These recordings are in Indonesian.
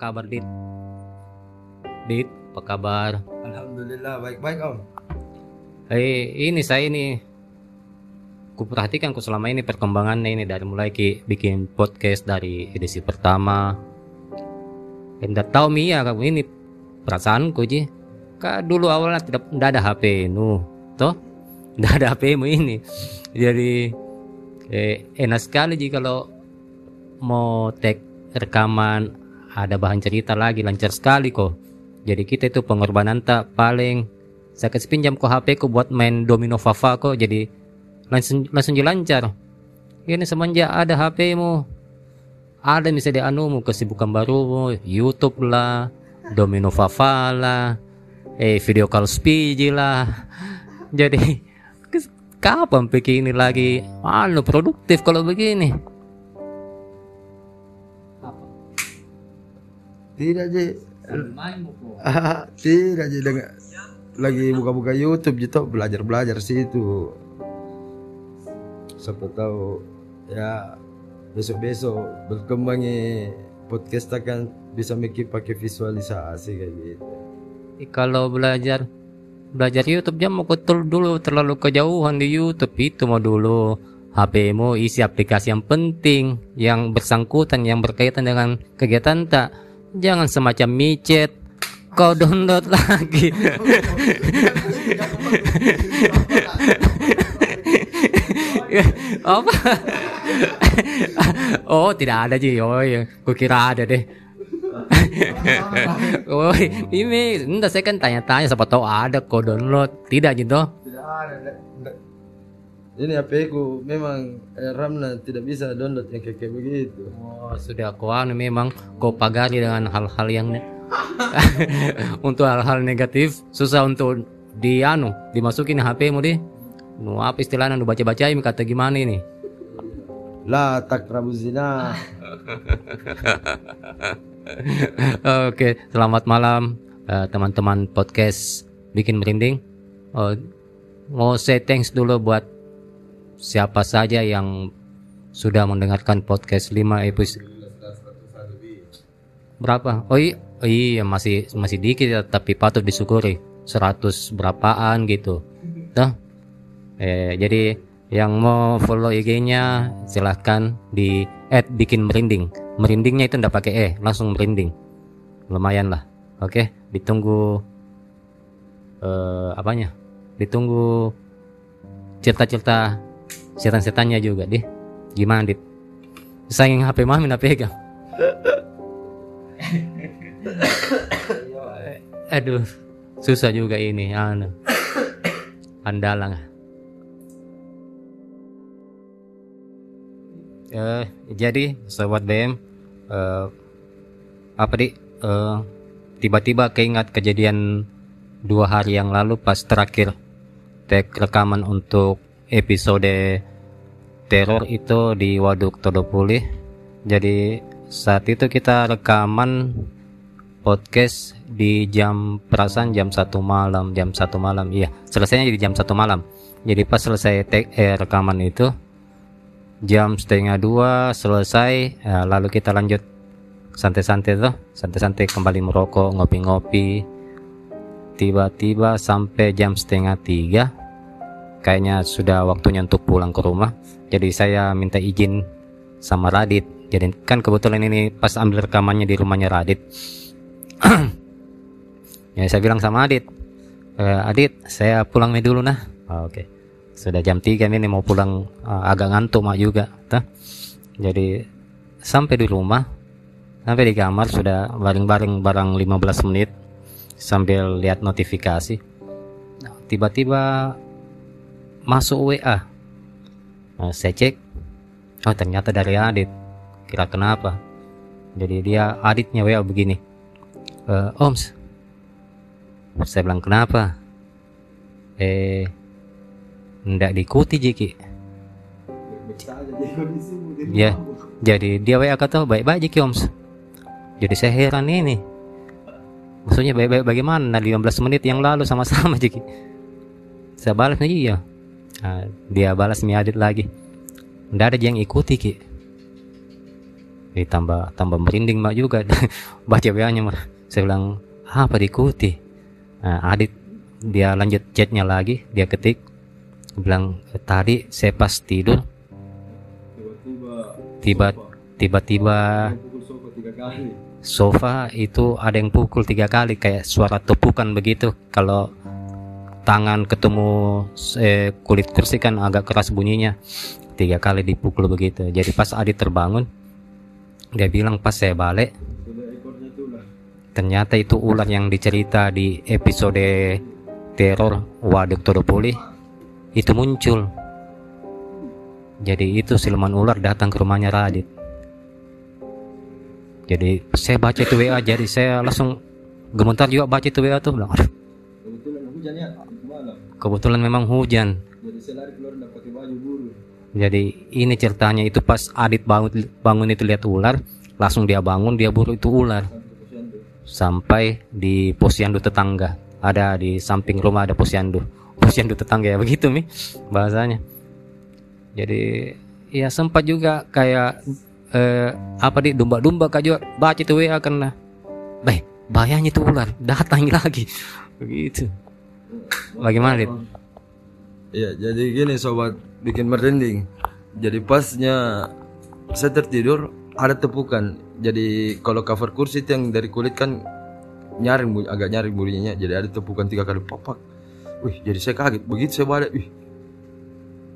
kabar Dit? Dit, apa kabar? Alhamdulillah baik-baik om. Eh, ini saya ini kuperhatikan ku selama ini perkembangannya ini dari mulai ki bikin podcast dari edisi pertama. Tidak tahu Mia kamu ini perasaanku ji. Kak dulu awalnya tidak, tidak ada HP nu, toh tidak ada HP mu ini. Jadi eh, enak sekali ji kalau mau tag rekaman ada bahan cerita lagi lancar sekali kok. Jadi kita itu pengorbanan tak paling saya kasih pinjam ke HP ku buat main domino fafa kok jadi langsung langsung lancar. Ini semenjak ada HP mu ada misalnya anumu kesibukan baru YouTube lah, domino fafa lah, eh video call speed lah. Jadi kapan pikir ini lagi anu produktif kalau begini? Tidak je. Tidak je dengan lagi buka-buka YouTube gitu belajar-belajar situ. Siapa tahu ya besok-besok berkembangnya podcast akan bisa mikir pakai visualisasi kayak gitu. Eh, Kalau belajar belajar YouTube jangan mau betul dulu terlalu kejauhan di YouTube itu mau dulu HP mu isi aplikasi yang penting yang bersangkutan yang berkaitan dengan kegiatan tak jangan semacam micet. Kau download lagi. Apa? Oh tidak ada sih oh ya kukira ada deh. Oh ini enggak saya kan tanya-tanya siapa tahu ada kau download. Tidak gitu Tidak ada. Ini HP ku memang eh, RAM-nya tidak bisa download yang kayak, begitu. Oh, sudah kau anu memang kau pagari dengan hal-hal yang ne- untuk hal-hal negatif susah untuk di anu dimasukin HP mu di. Nu apa istilahnya nu baca-baca ini kata gimana ini? La takrabu zina. Oke, selamat malam eh, teman-teman podcast bikin merinding. Oh, mau say thanks dulu buat siapa saja yang sudah mendengarkan podcast 5 episode. Berapa? Oh iya, oh iya masih masih dikit ya, tapi patut disyukuri. 100 berapaan gitu. Tuh. Eh, jadi yang mau follow IG-nya silahkan di @bikin merinding. Merindingnya itu ndak pakai e, langsung merinding. Lumayan lah. Oke, ditunggu eh apanya? Ditunggu cerita-cerita setan-setannya juga deh. Gimana dit? Sayang HP mami nak pegang. Aduh, susah juga ini. Anu. Andalang. Eh, jadi sobat BM eh, apa di eh, tiba-tiba keingat kejadian dua hari yang lalu pas terakhir tag rekaman untuk episode teror itu di Waduk Todopuli. Jadi saat itu kita rekaman podcast di jam perasaan jam satu malam jam satu malam iya selesainya di jam satu malam jadi pas selesai take eh, rekaman itu jam setengah dua selesai eh, lalu kita lanjut santai-santai tuh santai-santai kembali merokok ngopi-ngopi tiba-tiba sampai jam setengah tiga kayaknya sudah waktunya untuk pulang ke rumah. Jadi saya minta izin sama Radit. Jadi kan kebetulan ini pas ambil rekamannya di rumahnya Radit. Ya saya bilang sama Adit "Eh, Adit saya pulang nih dulu nah. "Oh, oke. Sudah jam 3 ini mau pulang eh, agak ngantuk mak juga Tah. jadi sampai di rumah sampai di kamar sudah bareng-bareng barang 15 menit sambil lihat notifikasi. Nah, tiba-tiba masuk WA Nah, saya cek. Oh ternyata dari Adit. Kira kenapa? Jadi dia Aditnya WA begini. "Eh, Oms. Saya bilang kenapa? Eh ndak diikuti Jiki ya jadi dia WA kata baik-baik Jiki Oms. Jadi saya heran ini. Maksudnya baik-baik bagaimana? 15 menit yang lalu sama-sama Jiki saya balas iya Nah, dia balas mi Adit lagi. Ndak ada yang ikuti ki. Eh, tambah tambah merinding mak juga. Baca wa nya mah saya bilang apa diikuti? Nah, Adit dia lanjut chatnya lagi. Dia ketik bilang tadi saya pas tidur. Tiba tiba-tiba sofa itu ada yang pukul tiga kali kayak suara tepukan begitu. Kalau tangan ketemu eh, kulit kursi kan agak keras bunyinya. Tiga kali dipukul begitu. Jadi pas Adit terbangun dia bilang pas saya balik ternyata itu ular yang dicerita di episode teror Waduk Todopoli itu muncul. Jadi itu siluman ular datang ke rumahnya Radit. Jadi saya baca itu WA jadi saya langsung gemetar juga baca itu WA tuh bilang kebetulan memang hujan. Jadi ini ceritanya itu pas Adit bangun bangun itu lihat ular langsung dia bangun dia buru itu ular. Sampai di posyandu tetangga. Ada di samping rumah ada posyandu. Posyandu tetangga ya begitu mi bahasanya. Jadi ya sempat juga kayak eh, apa di domba-domba juga baca itu WA karena baik bahayanya itu ular datang lagi. Begitu bagaimana dit Iya, jadi gini sobat bikin merinding. Jadi pasnya saya tertidur ada tepukan. Jadi kalau cover kursi itu yang dari kulit kan nyaring agak nyaring bunyinya. Jadi ada tepukan tiga kali papak. Wih, jadi saya kaget. Begitu saya balik, wih,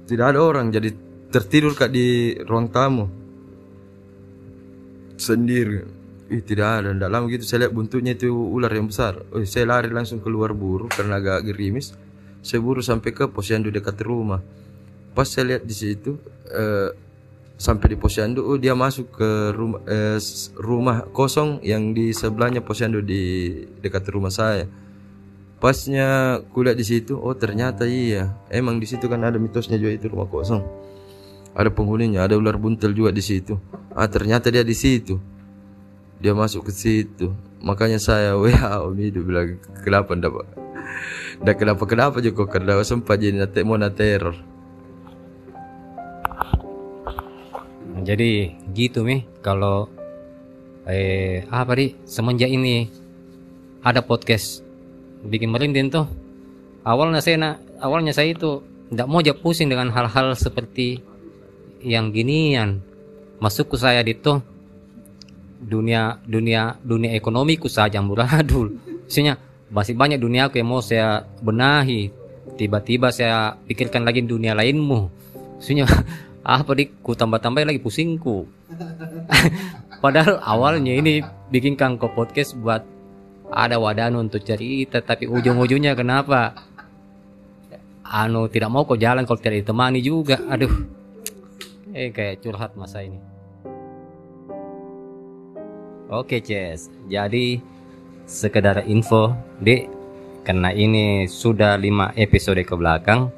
tidak ada orang. Jadi tertidur kak di ruang tamu sendiri. Ih, tidak ada. Tidak lama gitu saya lihat buntutnya itu ular yang besar. Wih, saya lari langsung keluar buru karena agak gerimis. Saya buru sampai ke posyandu dekat rumah. Pas saya lihat di situ eh, sampai di posyandu, oh dia masuk ke rumah eh, rumah kosong yang di sebelahnya posyandu di dekat rumah saya. Pasnya kulihat di situ, oh ternyata iya, emang di situ kan ada mitosnya juga itu rumah kosong. Ada penghuninya, ada ular buntel juga di situ. Ah ternyata dia di situ. Dia masuk ke situ. Makanya saya WA Om Idu bilang kenapa ndak Pak?" Ndak kenapa kenapa juga karena sempat jadi nate mau na teror. jadi gitu mi kalau eh apa di semenjak ini ada podcast bikin merinding tuh awalnya saya na- awalnya saya itu tidak mau aja pusing dengan hal-hal seperti yang ginian masuk ke saya di tuh dunia dunia dunia ekonomiku saja amburadul maksudnya masih banyak dunia aku yang mau saya benahi. Tiba-tiba saya pikirkan lagi dunia lainmu. Maksudnya apa di ku tambah-tambah lagi pusingku. Padahal awalnya ini bikin kangko podcast buat ada wadah untuk cerita tapi ujung-ujungnya kenapa? Anu tidak mau kok jalan kalau tidak ditemani juga. Aduh. Eh kayak curhat masa ini Oke Ces, jadi sekedar info Dek, karena ini sudah 5 episode ke belakang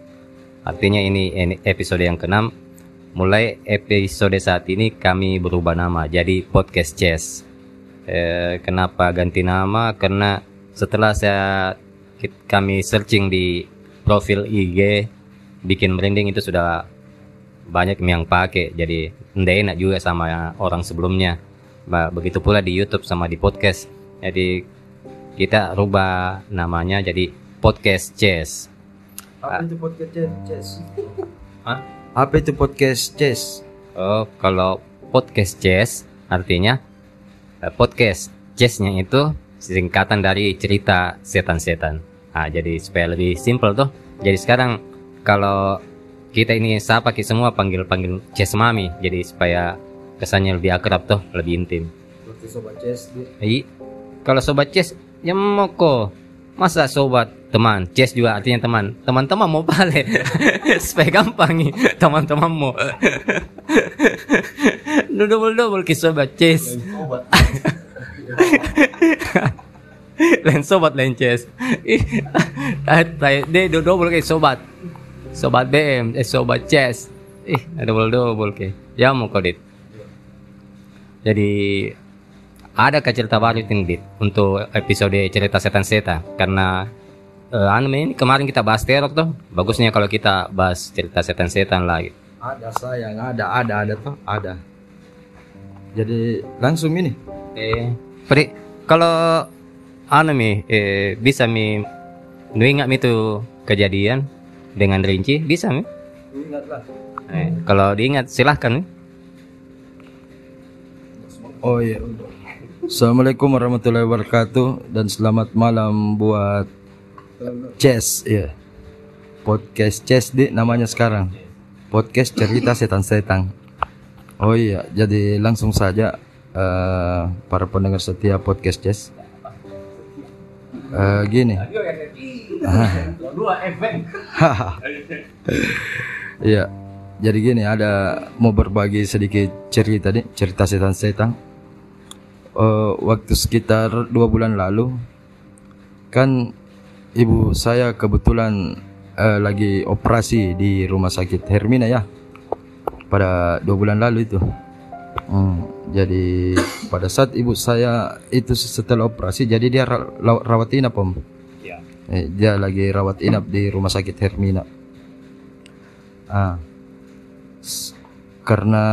Artinya ini episode yang keenam Mulai episode saat ini kami berubah nama jadi Podcast Ces. Eh, Kenapa ganti nama? Karena setelah saya kami searching di profil IG Bikin merinding itu sudah banyak yang pakai Jadi ndak enak juga sama orang sebelumnya begitu pula di YouTube sama di podcast. Jadi kita rubah namanya jadi podcast Chess. Apa itu podcast chess? Hah? Apa itu podcast chess? Oh, kalau podcast Chess artinya eh, podcast Chessnya itu singkatan dari cerita setan-setan. Ah, jadi supaya lebih simpel tuh. Jadi sekarang kalau kita ini sapa semua panggil-panggil Chess Mami, jadi supaya kesannya lebih akrab tuh, lebih intim. Waktu sobat chess Iya. Kalau sobat chess, ya mau kok. Masa sobat teman, chess juga artinya teman. Teman-teman mau balik. Supaya gampang nih, teman-teman mau. double double ke sobat chess. lain sobat lain chess. Tay- Dia double ke sobat. Sobat BM, eh sobat chess. Ih, double double ke. Ya mau kodit. Jadi ada ke cerita baru Dit, untuk episode cerita setan seta karena eh, anu ini kemarin kita bahas teror tuh. Bagusnya kalau kita bahas cerita setan-setan lagi. Ada sayang, ada, ada, ada tuh, ada. Jadi langsung ini. Eh, Pri, kalau mi eh, bisa mi nu ingat mi itu kejadian dengan rinci bisa mi? Ingatlah. Eh, kalau diingat silahkan mi. Oh iya. Assalamualaikum warahmatullahi wabarakatuh dan selamat malam buat Chess ya. Podcast Chess di namanya sekarang. Podcast cerita setan-setan. Oh iya, jadi langsung saja eh, para pendengar setia podcast Chess. Eh, gini. Iya. Jadi gini ada mau berbagi sedikit cerita nih, cerita setan-setan. Eh, waktu sekitar dua bulan lalu kan ibu saya kebetulan eh, lagi operasi di rumah sakit Hermina ya pada dua bulan lalu itu. Hmm, jadi pada saat ibu saya itu setelah operasi jadi dia rawat inap om. Ya. Eh, dia lagi rawat inap di rumah sakit Hermina. Ah, karena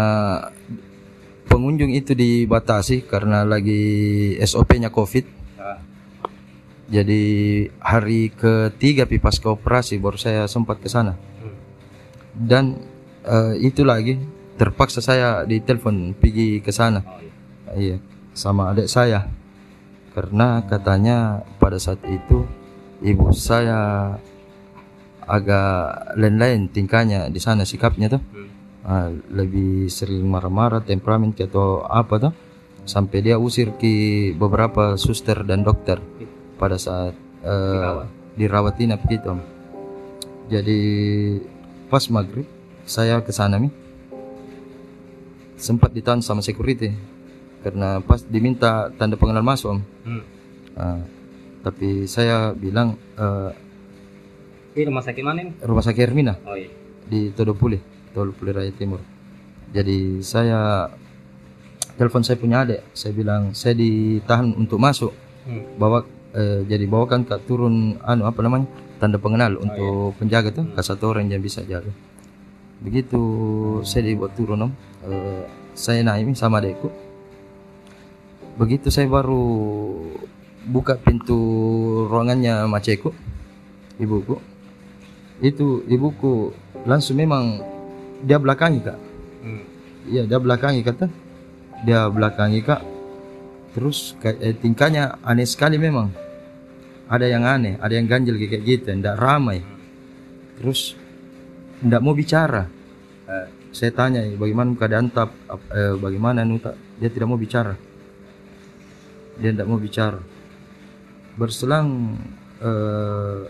pengunjung itu dibatasi karena lagi SOP-nya COVID. Jadi hari ketiga pi pasca operasi baru saya sempat ke sana. Dan eh, itu lagi terpaksa saya ditelepon pergi ke sana. Iya, sama adik saya. Karena katanya pada saat itu ibu saya agak lain-lain tingkahnya di sana sikapnya tuh. Ah, lebih sering marah-marah, temperamen atau apa tuh. Sampai dia usir ke beberapa suster dan dokter pada saat eh, dirawat inap gitu. Jadi pas maghrib saya ke sana nih sempat ditahan sama security karena pas diminta tanda pengenal masuk om. Hmm. Ah, tapi saya bilang eh, Ini rumah sakit mana ini? rumah sakit Hermina Oh iya. di Todopule, Todopule Raya Timur. Jadi saya telepon saya punya adik, saya bilang saya ditahan untuk masuk. Hmm. Bawa eh, jadi bawakan kak turun anu apa namanya tanda pengenal untuk penjaga tuh, ke satu orang yang bisa jaga. Begitu saya dibuat turun om, eh, saya naik sama adikku. Begitu saya baru buka pintu ruangannya maceku, ibuku, itu ibuku langsung memang dia belakangi kak. Hmm. iya dia belakangi kata. Dia belakangi kak. Terus kayak eh, tingkahnya aneh sekali memang. Ada yang aneh ada yang ganjil kayak gitu tidak ramai. Terus tidak mau bicara. Eh, saya tanya bagaimana keadaan tap ap- eh, bagaimana nuta dia tidak mau bicara. Dia tidak mau bicara. Berselang eh,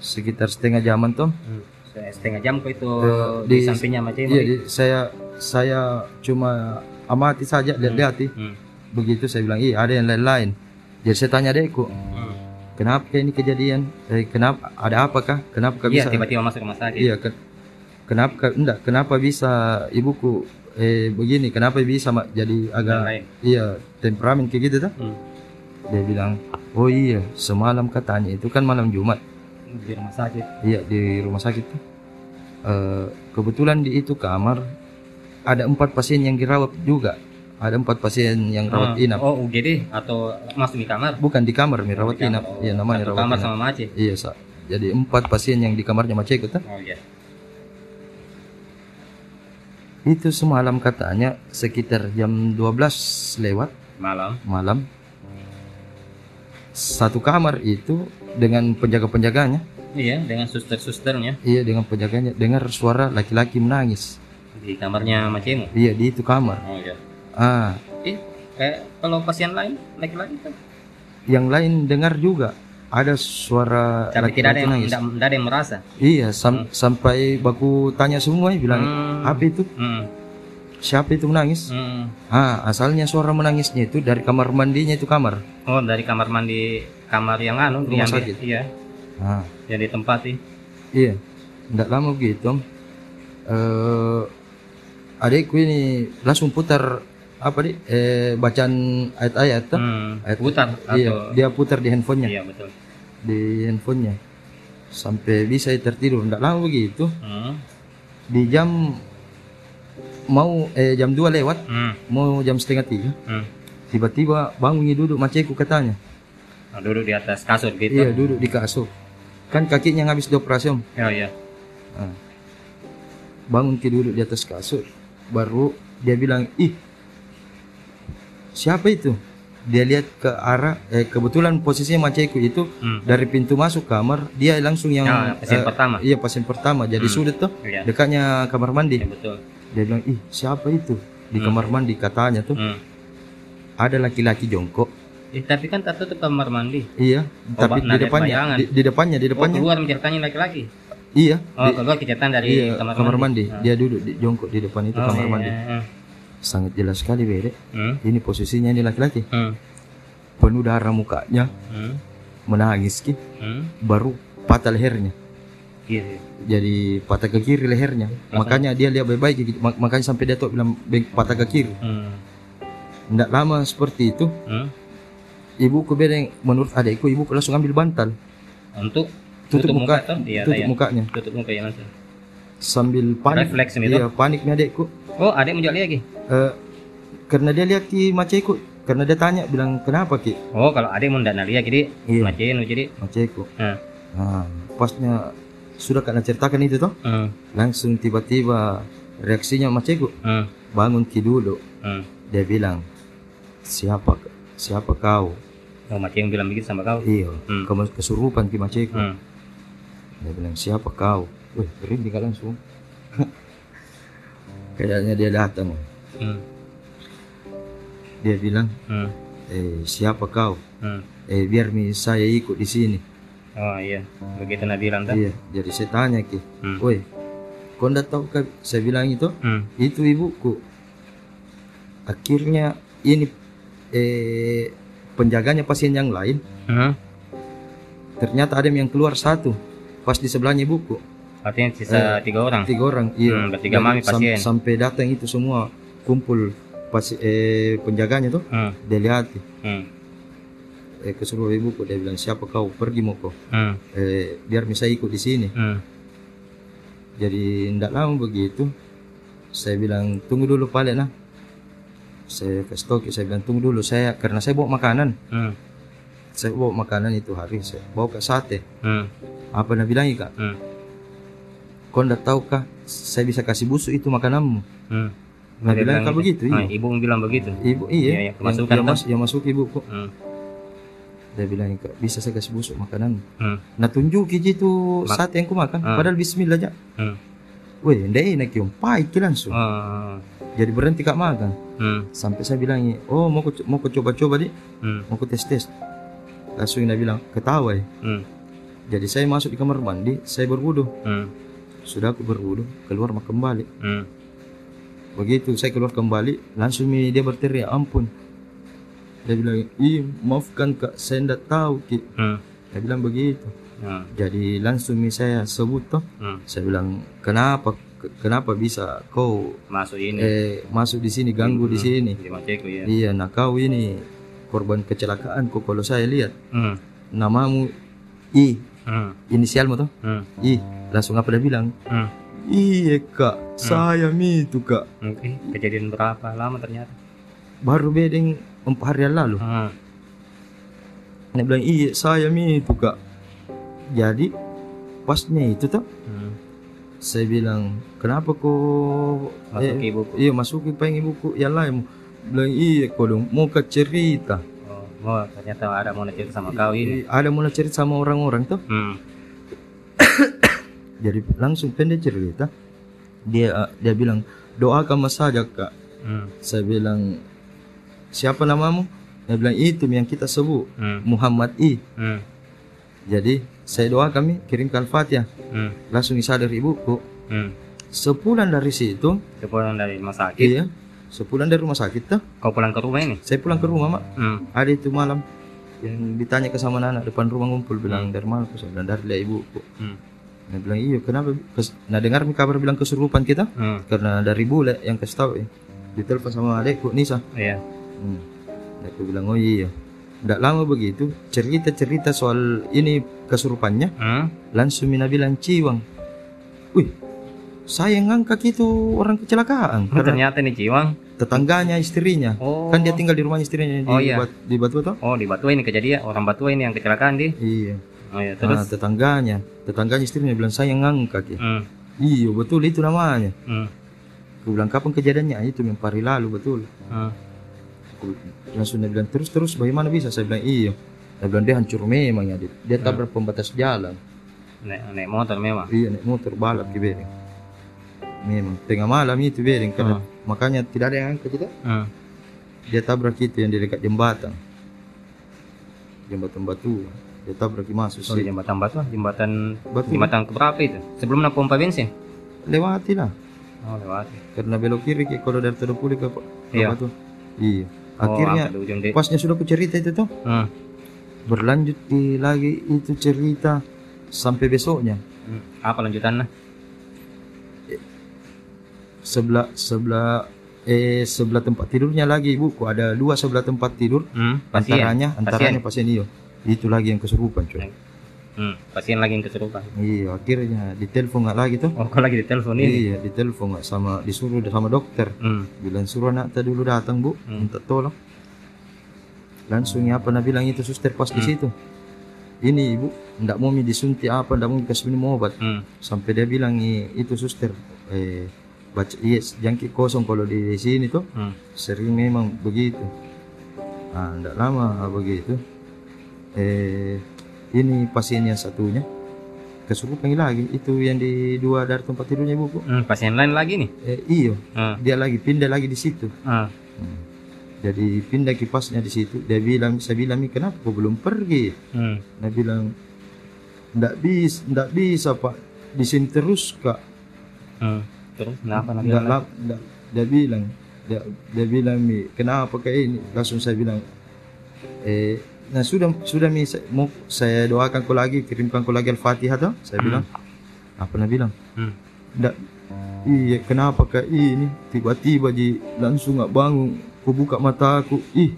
sekitar setengah jaman tuh Hmm. Setengah jam kok itu Eh, di, di- sampingnya macam Iya, di- saya saya cuma amati saja lihat-lihat Hmm. begitu saya bilang iya ada yang lain-lain jadi saya tanya adekku Hmm. kenapa ini kejadian eh, kenapa ada apakah kenapa kau Iya bisa tiba-tiba masuk rumah sakit. iya ke- kenapa enggak kenapa bisa ibuku eh begini kenapa bisa jadi agak lain. iya temperamen kayak gitu tuh Hmm. dia bilang oh iya semalam katanya itu kan malam Jumat Di rumah sakit. Iya di rumah sakit. Eh, kebetulan di itu kamar ada empat pasien yang dirawat juga. Ada empat pasien yang rawat Ah, inap. Oh UGD atau masuk di kamar? Bukan di kamar, mi rawat Di kamar. inap. Iya namanya rawat kamar inap. sama Maci. Iya sa. Jadi empat pasien yang di kamarnya Maceko tuh. Oh iya. Itu semalam katanya sekitar jam 12 lewat Malam. malam. Satu kamar itu dengan penjaga-penjaganya. Iya dengan suster-susternya Iya dengan penjaganya dengar suara laki-laki menangis. di kamarnya Macimu. Iya di itu kamar. Oh iya. Ah, Eh, kayak kalau pasien lain laki-laki kan? yang lain dengar juga ada suara Tapi tidak ada yang nangis. tidak, tidak ada yang merasa. Iya, sam- sampai baku tanya semua bilang Hmm. apa itu? Hmm. Siapa itu menangis? Hmm. Ah, asalnya suara menangisnya itu dari kamar mandinya itu kamar. Oh dari kamar mandi kamar yang anu Rumah yang di- sakit. iya Ah, yang ditempati. iya. Tidak lama begitu. Eh adikku ini langsung putar apa di eh bacaan ayat-ayat tuh. Hmm. Ayat- Putar Iya, atau dia putar di handphonenya. iya betul. di handphonenya sampai bisa tertidur tidak lama begitu Hmm. di jam mau eh jam 2 lewat Hmm. mau jam setengah tiga Hmm. tiba-tiba bangun nih duduk maceku katanya Nah, duduk di atas kasur gitu. iya duduk di kasur kan kakinya habis dioperasi om Oh iya. Nah, bangun ki duduk di atas kasur baru dia bilang ih siapa itu dia lihat ke arah eh kebetulan posisinya maceku itu Hmm. dari pintu masuk kamar dia langsung yang Ya, pasien eh, pertama. iya pasien pertama jadi Hmm. sudut tuh Iya. dekatnya kamar mandi Iya betul. Dia bilang ih siapa itu di Hmm. kamar mandi katanya tuh Hmm. ada laki-laki jongkok Eh, tapi kan tak tutup kamar mandi. iya tapi ba- di depannya di, di depannya di Oh, depannya keluar menceritanya laki-laki. iya Oh, di- keluar kejahatan dari iya kamar, mandi. Ah. dia duduk di jongkok di depan itu Oh, kamar iya, mandi iya. sangat jelas sekali bede Hmm. ini posisinya ini laki-laki Hmm. penuh darah mukanya Hmm. menangis ki Hmm. baru patah lehernya Iya. iya. jadi patah ke kiri lehernya makanya dia lihat baik-baik gitu. Mak- makanya sampai dia tuh bilang "Beng, patah ke kiri Hmm. tidak lama seperti itu Hmm. ibuku bedeng menurut adikku ibuku langsung ambil bantal Untuk tutup, muka, tuh, iya, tutup iya. mukanya Tutup muka ya langsung. sambil panik Refleks ini iya panik nih adikku Oh, adik jalan lagi. Eh, karena dia lihat ki maceku karena dia tanya bilang kenapa ki Oh, kalau adik mau ndak lihat jadi Iya. macam jadi. maceku Hmm. nah pasnya sudah karena ceritakan itu toh Hmm. langsung tiba-tiba reaksinya maceku Hmm. bangun ki dulu Hmm. dia bilang siapa siapa kau Oh, macam yang bilang begitu sama kau. iya Hmm. kamu kesurupan ki maceku Hmm. dia bilang siapa kau Wih, berhenti kan langsung kayaknya dia datang Hmm. dia bilang Hmm. eh siapa kau Hmm. eh biar mi saya ikut di sini Oh iya, begitu Nabi bilang kan. iya jadi saya tanya ki Hmm. woi kau ndak tahu kan saya bilang itu Hmm. itu ibuku akhirnya ini eh penjaganya pasien yang lain Hmm. ternyata ada yang keluar satu pas di sebelahnya ibuku Artinya sisa tiga orang. tiga orang iya Hmm, bertiga mami sam- pasien. sampai datang itu semua kumpul pas eh penjaganya tuh Hmm. dia lihat Hmm. Eh kesuruh ibuku dia bilang siapa kau pergi kau Hmm. eh biar bisa ikut di sini Hmm. jadi tidak lama begitu saya bilang tunggu dulu paling nah saya kasih tahu Ki, saya bilang tunggu dulu saya karena saya bawa makanan Hmm. saya bawa makanan itu hari saya bawa ke sate Hmm. apa nak bilang kak Hmm. kau ndak tahu kah saya bisa kasih busuk itu makananmu Hmm. Nah, bilang bilang kan gitu. begitu Ah, iya. ibu bilang begitu. ibu iya, yang, kemasukan yang, kan? mas- yang masuk ibuku Hmm. Dia bilang bisa saya kasih busuk makanan Hmm. nah tunjuk itu Mak- sate yang ku makan Ah. padahal Bismillah aja Hmm. Weh, ndak enak kium pahit langsung Oh. jadi berhenti kak makan Hmm. sampai saya bilang oh mau ku mau ku coba-coba di Hmm. mau ku tes tes langsung dia bilang ketawa ya Hmm. jadi saya masuk di kamar mandi saya berwudu Hmm. sudah aku berwudu keluar mau kembali Hmm. begitu saya keluar kembali langsung dia berteriak ampun dia bilang ih maafkan kak saya tidak tahu ki Hmm. dia bilang begitu Hmm. jadi langsung saya sebut toh Hmm. saya bilang kenapa ke- kenapa bisa kau Masuk ini. eh masuk di sini ganggu di sini Di Maceku ya. iya nah kau ini korban kecelakaan kok kalau saya lihat Hmm. namamu I Hmm. inisialmu toh Hmm. I langsung apa dia bilang Hmm. iya kak saya mi itu kak Oke, kejadian berapa lama ternyata? baru bedeng empat hari yang lalu Hmm. dia bilang iya saya mi itu kak jadi pasnya itu toh Hmm. saya bilang kenapa kok Masuk ke eh, iya masuk ke pengen ibuku yang lain bilang iya kok dong mau ke cerita Oh, oh, ternyata ada mau cerita sama kau ini. Eh, ada mulai cerita sama orang-orang tuh Hmm. jadi langsung pendek cerita dia dia bilang doakan saja kak Hmm. saya bilang siapa namamu dia bilang itu yang kita sebut Hmm. Muhammad I Hmm. jadi saya doa kami kirimkan fatihah Hmm. langsung disadar ibuku Hmm. sepulang dari situ Sepulang dari rumah sakit. iya sepulang dari rumah sakit tuh Kau pulang ke rumah ini? saya pulang ke rumah mak Hmm. ada itu malam yang ditanya ke sama anak depan rumah ngumpul bilang dari mana saya bilang dari lihat ibuku Hmm. dia bilang iya kenapa Kes- nah dengar mi kabar bilang kesurupan kita Hmm. karena dari bule yang kasih tahu ya ditelepon sama adekku Nisa Iya. Hmm. adekku bilang oh iya Tidak lama begitu cerita-cerita soal ini kesurupannya Hmm? langsung Mina bilang ciwang. Wih, saya ngangkat itu orang kecelakaan. Oh, ternyata nih Ciwang. tetangganya istrinya. Oh. Kan dia tinggal di rumah istrinya di, Oh, iya. Bat- di Batu Batu. Oh, di Batu ini kejadian orang Batu ini yang kecelakaan di. Iya. Oh iya, Terus? terus. tetangganya, tetangganya istrinya bilang saya ngangkat ya. Hmm. Iya betul itu namanya. Hmm. Aku bilang kapan kejadiannya? Itu yang hari lalu betul. Hmm. Aku langsung dia bilang terus terus bagaimana bisa? Saya bilang iya. Dia bilang dia hancur memang ya. Dia, dia tabrak pembatas jalan. Naik, naik motor memang. Iya naik motor balap ke Bering. Memang tengah malam itu Bering karena makanya tidak ada yang angkat kita. Hmm. Dia tabrak itu yang di dekat jembatan. Jembatan batu. Dia tabrak di masuk Oh, di sih. jembatan Batu, jembatan Batu. jembatan keberapa itu? Sebelum nak pompa bensin. Lewati lah. Oh, lewat. Karena belok kiri kalau dari Todopuli ke, Iya. batu. Iya. Oh, Akhirnya di. pasnya sudah aku cerita itu tuh. Hmm. Berlanjut di lagi itu cerita sampai besoknya. Hmm. Apa lanjutannya? Sebelah sebelah eh sebelah tempat tidurnya lagi ibuku ada dua sebelah tempat tidur Hmm. Pasien. antaranya antaranya pasien iyo itu lagi yang kesurupan coy Hmm. Pasien lagi yang kesurupan. iya akhirnya ditelepon nggak lagi tuh Oh, kau lagi di telepon ini. iya ditelepon nggak sama disuruh sama dokter Hmm. bilang suruh anak tadi dulu datang bu Hmm. minta tolong langsung ya apa nah bilang itu suster pas di Hmm. situ ini ibu ndak mau mi disuntik apa ndak mau kasih minum obat Hmm. sampai dia bilang "I- itu suster eh baca yes jangkit kosong kalau di sini tuh Hmm. sering memang begitu ah ndak lama begitu eh ini pasien yang satunya kesurupan lagi itu yang di dua dari tempat tidurnya ibuku Hmm. Pasien lain lagi nih. eh iyo Hmm. dia lagi pindah lagi di situ Hmm. Hmm. jadi pindah kipasnya di situ dia bilang saya bilang "Mi, kenapa kau belum pergi Hmm. dia bilang ndak bisa ndak bisa pak di sini terus kak Hmm. Terus kenapa nanti? Lap, nggak- dia bilang, dia, dia bilang mi, kenapa kayak ini? Langsung saya bilang, eh, nah sudah sudah mi, saya, mau saya doakan kau lagi, kirimkan kau lagi al-fatihah tuh? Saya bilang, apa nak bilang? Hmm. Iya kenapa kayak ini? Tiba-tiba ji langsung nggak bangun, ku buka mata aku, ih,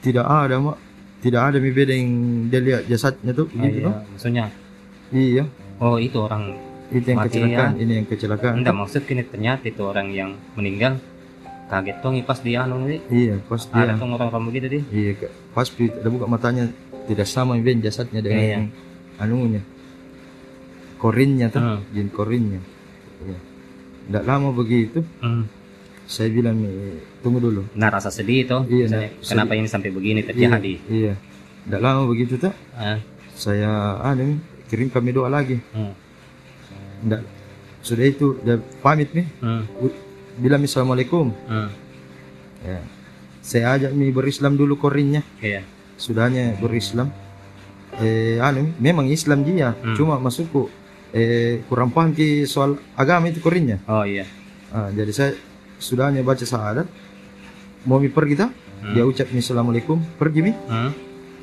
tidak ada mak, tidak ada mi beda yang dia lihat jasadnya tuh, Oh, gitu iya. tuh. Maksudnya, Iya, oh itu orang itu yang Mati, kecelakaan, ini yang kecelakaan. Enggak maksud kini ternyata itu orang yang meninggal kaget dong pas dia anu nih Iya, pas dia. ada tuh orang-orang begitu deh Iya, pas ada buka matanya tidak sama Ben jasadnya dengan Iya. anunya. Korinnya tuh, Hmm. jin korinnya. Iya. Tidak lama begitu, hmm. saya bilang "Mi, tunggu dulu. nah rasa sedih itu Iya, nah, kenapa ini sampai begini terjadi Iya, iya. Tidak lama begitu tuh, Ah, saya anu kirim kami doa lagi. hmm. Nggak, sudah itu dia pamit nih, Hmm. Bilang "Mi, assalamualaikum. Hmm. Ya. Saya ajak mi berislam dulu korinnya. iya. Sudahnya berislam. Eh anu memang Islam dia Hmm. cuma masukku eh kurang paham ki soal agama itu korinnya. Oh iya. Ah, jadi saya sudahnya baca syahadat. Mau mi pergi tak Hmm. dia ucap mi assalamualaikum. Pergi mi? Hmm.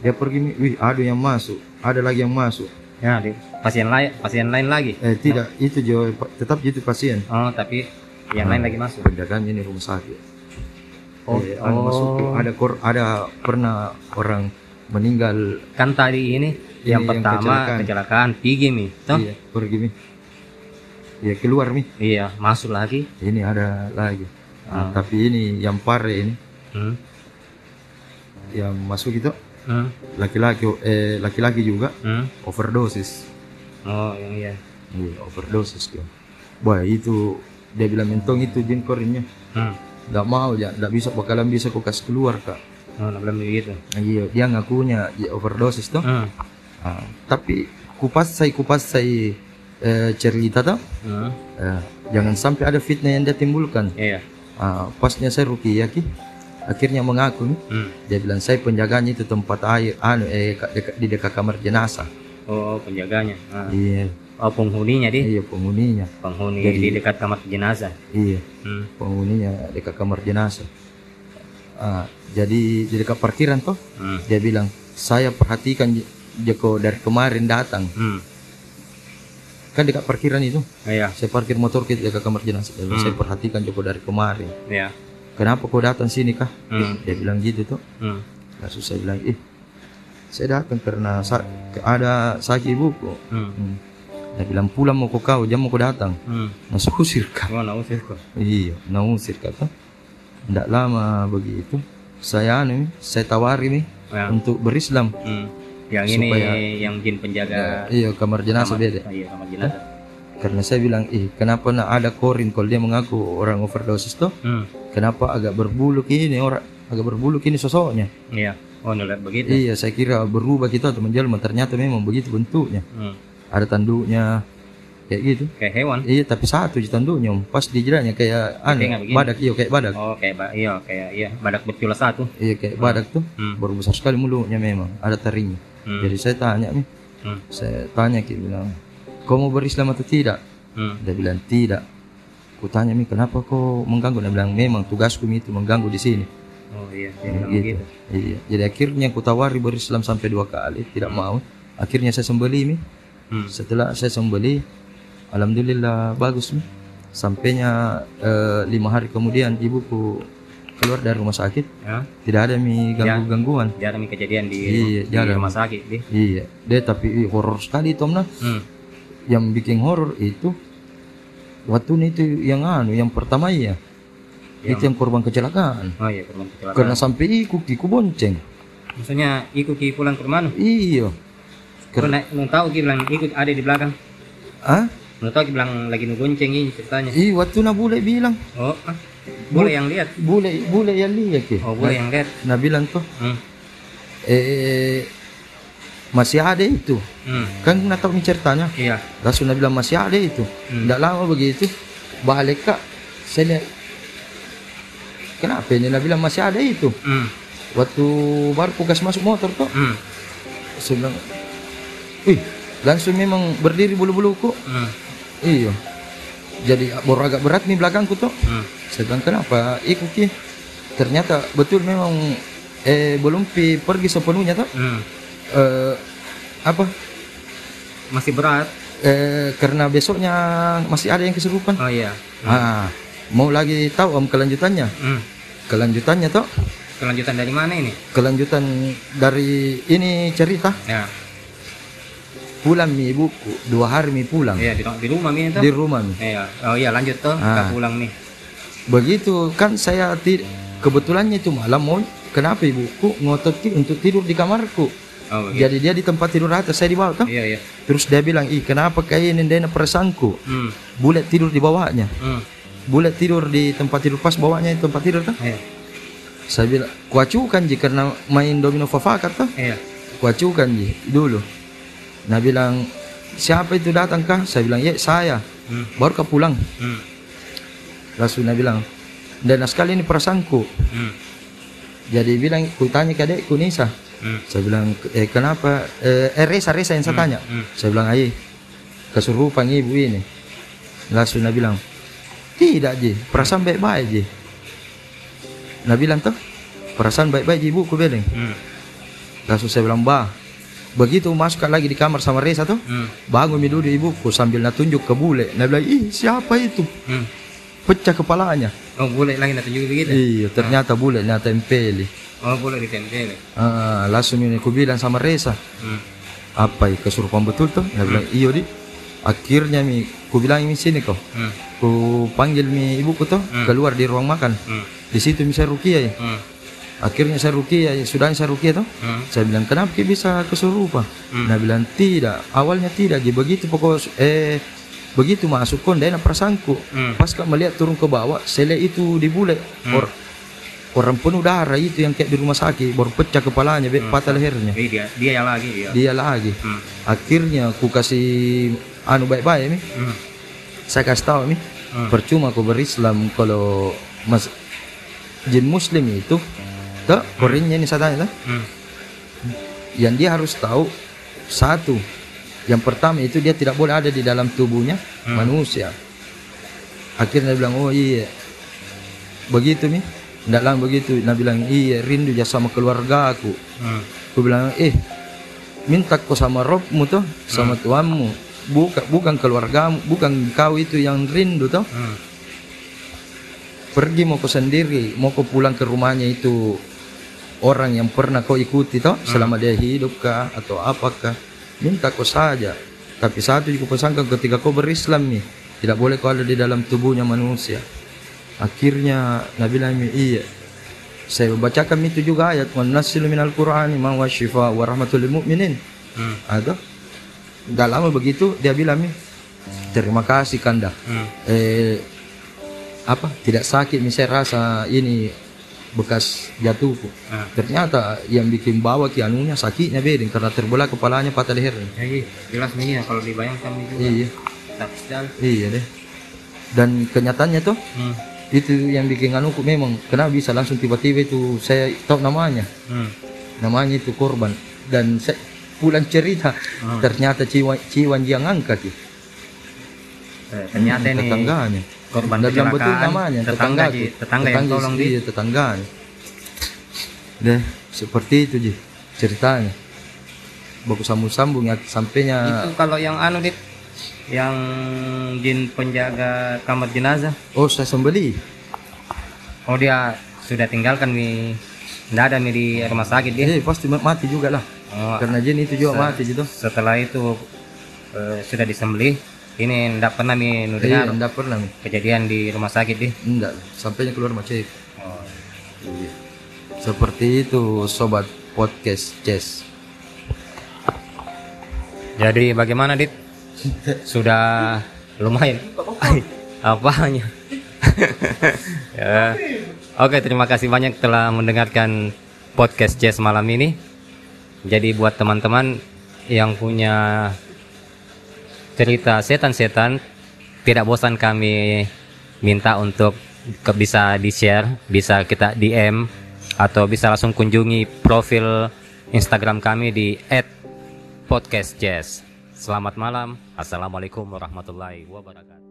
dia pergi mi wih ada yang masuk. Ada lagi yang masuk. Ya pasien lain pasien lain lagi? Eh tidak. Itu jauh tetap itu pasien. Oh tapi yang lain lagi masuk. Penjagaannya ini rumah sakit. Oh, eh, oh. masuk ada kor ada pernah orang meninggal. Kan tadi ini Ini yang yang pertama kecelakaan. kecelakaan pergi mi. Toh? Iya pergi mi. Iya keluar mi. Iya masuk lagi. Ini ada lagi. Ah. Nah, tapi ini yang pare ini. Hmm. yang masuk itu Hmm. laki-laki eh laki-laki juga. Hmm. overdosis. Oh iya. Iya overdosis dia. Wah itu dia bilang mentong itu jin korinnya hmm. nggak mau ya nggak bisa bakalan bisa kau kasih keluar kak oh nah, belum begitu Nah, iya dia ngakunya dia overdosis tuh hmm. Ah, tapi kupas saya kupas saya eh, cerita tuh Hmm. eh, jangan sampai ada fitnah yang dia timbulkan iya Ah, pasnya saya rukiah ki akhirnya mengaku hmm. Dia bilang saya penjaganya itu tempat air, anu eh dekat- di dekat kamar jenazah. oh penjaganya ah. Iya, oh penghuninya di iya penghuninya. penghuni Jadi- di dekat kamar jenazah Iya, hmm. penghuninya dekat kamar jenazah. Ah, jadi di dekat parkiran toh, Hmm. dia bilang saya perhatikan Joko dari kemarin datang. Hmm. Kan dekat parkiran itu, iya saya parkir motor ke dekat kamar jenazah. Dia bilang, Hmm. Saya perhatikan Joko dari kemarin. iya Kenapa kau datang sini kah? Hmm. Dia bilang gitu tuh. hmm. lalu saya bilang eh saya datang karena sa- ada sakit ibuku Hmm. hmm. Dia bilang pulang mau ke kau jam mau kau datang Hmm. masuk usir kau Oh, nausir ko. iya nausir kata tidak lama begitu saya anu saya tawari nih Ya. untuk berislam Hmm. Yang ini Supaya- yang jin penjaga iya kamar jenazah beda iya kamar jenazah. karena saya bilang eh kenapa nak ada korin kalau dia mengaku orang overdosis tuh Hmm. kenapa agak berbulu ini orang agak berbulu ini sosoknya Iya. Oh, nulat begitu. iya saya kira berubah kita atau menjelma ternyata memang begitu bentuknya Hmm. Ada tanduknya kayak gitu Kayak hewan. iya tapi satu aja tanduknya Om. pas di jidatnya kayak Kayak begini. badak iya kayak badak Oh, kayak ba iya, kayak iya, badak bercula satu. iya kayak badak tuh Hmm. baru besar sekali mulutnya memang ada taringnya Hmm. jadi saya tanya nih Hmm. saya tanya ki bilang kau mau berislam atau tidak Hmm. dia bilang tidak ku tanya mi kenapa kau mengganggu dia bilang memang tugasku itu mengganggu di sini Oh iya, dia bilang gitu. begitu. iya jadi akhirnya ku tawari berislam sampai dua kali tidak mau akhirnya saya sembeli mi Hmm. setelah saya sembeli alhamdulillah bagus mi sampainya eh, lima hari kemudian ibuku keluar dari rumah sakit Ya. tidak ada mi ganggu gangguan Jarang kejadian di, Iya, di jarang. rumah sakit di. iya dia tapi horor sekali Tom nah Hmm. yang bikin horor itu waktu itu yang anu yang pertama iya itu yang korban kecelakaan Oh iya, korban kecelakaan. karena sampai ikut iku bonceng Maksudnya ikut pulang ke rumah. iya Karena lu tahu ki bilang ikut ada di belakang. ah Lu tahu ki bilang lagi nugonceng ini ceritanya. iya waktu na bule bilang Oh, ah. boleh yang lihat. bule bule yang lihat ke Oh, boleh yang lihat. nah bilang tuh Hmm. eh masih ada itu Hmm. kan nak tahu ceritanya Iya. langsung nak bilang masih ada itu Hmm. tidak lama begitu balik kak saya lihat kenapa ini nak bilang masih ada itu Hmm. waktu baru pukas masuk motor tuh Hmm. saya bilang wih langsung memang berdiri bulu-buluku Hmm. iya jadi baru agak berat nih belakangku tuh Hmm. saya bilang kenapa ikut Ki?" ternyata betul memang eh belum pi pergi sepenuhnya tuh Hmm. eh, apa Masih berat. eh, karena besoknya masih ada yang kesurupan Oh iya. ah mau lagi tahu om kelanjutannya Hmm. kelanjutannya tuh Kelanjutan dari mana ini? kelanjutan dari ini cerita Ya. Pulang mi ibuku dua hari mi pulang Iya, di, di rumah ini tuh. di rumah mi Iya. Oh iya, lanjut tuh. Ah. Kita pulang nih. begitu kan saya ti- kebetulannya itu malam mau kenapa ibuku ngotot untuk tidur di kamarku Oh, begitu. jadi dia di tempat tidur atas saya di bawah tuh Iya, iya. terus dia bilang ih kenapa kayak ini dena perasaanku Hmm. bulet tidur di bawahnya Hmm. bulet tidur di tempat tidur pas bawahnya itu tempat tidur tuh Iya. saya bilang kuacukan ji karena main domino fafakat tuh Iya. kuacukan ji dulu nah bilang siapa itu datang kah saya bilang ya saya Hmm. baru kau pulang Hmm. langsung dia bilang dan sekali ini perasaanku Hmm. jadi bilang ku tanya ke adekku Nisa Hmm. saya bilang eh kenapa eh, eh Resa Resa yang saya tanya Hmm. saya bilang ayo kesurupan ibu ini langsung dia bilang tidak ji perasaan baik-baik ji nah bilang tuh perasaan baik-baik ji ibu ku bilang Hmm. langsung saya bilang bah begitu masuk lagi di kamar sama Resa tuh Hmm. bangun duduk ibuku sambil nak tunjuk ke bule nah bilang ih siapa itu Hmm. pecah kepalanya Oh, boleh lagi juga begitu. iya ternyata bule nak tempeli Oh, boleh ditempel. ah, langsung ini ku bilang sama Resa Hmm. apa ya kesurupan betul tuh dia bilang iyo di akhirnya mi ku bilang mi sini kau Hmm. ku panggil mi ibuku tuh keluar di ruang makan Hmm. di situ mi saya rukia ya Hmm. Akhirnya saya rukia ya sudah saya rukia tuh Hmm. saya bilang kenapa Ki bisa kesurupan Hmm. nah bilang tidak awalnya tidak jadi begitu pokok eh begitu masuk kon dia perasaanku Hmm. pas kak melihat turun ke bawah saya lihat itu di bule or orang penuh darah itu yang kayak di rumah sakit baru pecah kepalanya be, patah lehernya dia dia yang lagi dia. dia lagi Hmm. akhirnya aku kasih anu baik-baik mi Hmm. saya kasih tahu mi Hmm. percuma aku berislam kalau mas jin muslim itu tuh korinnya ini tanya tuh Hmm. yang dia harus tahu satu. Yang pertama itu dia tidak boleh ada di dalam tubuhnya manusia. Akhirnya dia bilang oh iya. Begitu mi. Tidak lama begitu nah bilang iya rindu ya sama keluarga aku. Hmm. aku bilang eh minta kau sama robmu tuh sama tuanmu. Bukan bukan keluargamu bukan kau itu yang rindu tuh Hmm. pergi mau kau sendiri mau kau pulang ke rumahnya itu orang yang pernah kau ikuti toh selama dia hidup kah atau apakah minta kau saja. Tapi satu juga pesankan ketika kau berislam nih tidak boleh kau ada di dalam tubuhnya manusia. Akhirnya Nabi Nabi iya saya bacakan itu juga ayat wa nasilu minal qur'ani ma wa syifa wa rahmatul lil mu'minin. Hmm. ada Gak lama begitu dia bilang nih terima kasih kanda. Hmm. eh apa tidak sakit misalnya rasa ini bekas jatuhku Ah. ternyata yang bikin bawa ki anunya sakitnya beding karena terbelah kepalanya patah lehernya Ya, iya. jelas nih ya kalau dibayangkan juga. iya sekali. iya deh dan kenyataannya tuh Hmm. itu yang bikin anuku memang kenapa bisa langsung tiba-tiba itu saya tahu namanya Hmm. namanya itu korban dan saya pulang cerita Hmm. ternyata ciwan ciwan yang angkat ya. Eh, Ternyata ini tetangganya. korban dan yang betul namanya tetangga, Ji. tetangga, yang tolong di iya, tetangga deh seperti itu ji ceritanya. Bagus sambung-sambung ya sampainya. Itu kalau yang anu dit yang jin penjaga kamar jenazah. Oh saya sembeli. Oh dia sudah tinggalkan mi. Tidak ada mi di rumah sakit dia eh pasti mati juga lah. Oh, karena jin itu juga mati gitu setelah itu eh, sudah disembelih ini tidak pernah mi nu iya dengar enggak pernah kejadian di rumah sakit di enggak sampainya keluar macet oh. Iya. seperti itu sobat podcast Chess jadi bagaimana dit? Sudah lumayan? Apanya? Ya. oke terima kasih banyak telah mendengarkan podcast Jazz malam ini. Jadi buat teman-teman yang punya cerita setan-setan tidak bosan kami minta untuk ke, bisa di share bisa kita DM atau bisa langsung kunjungi profil Instagram kami di @podcastjazz. Selamat malam. Assalamualaikum warahmatullahi wabarakatuh.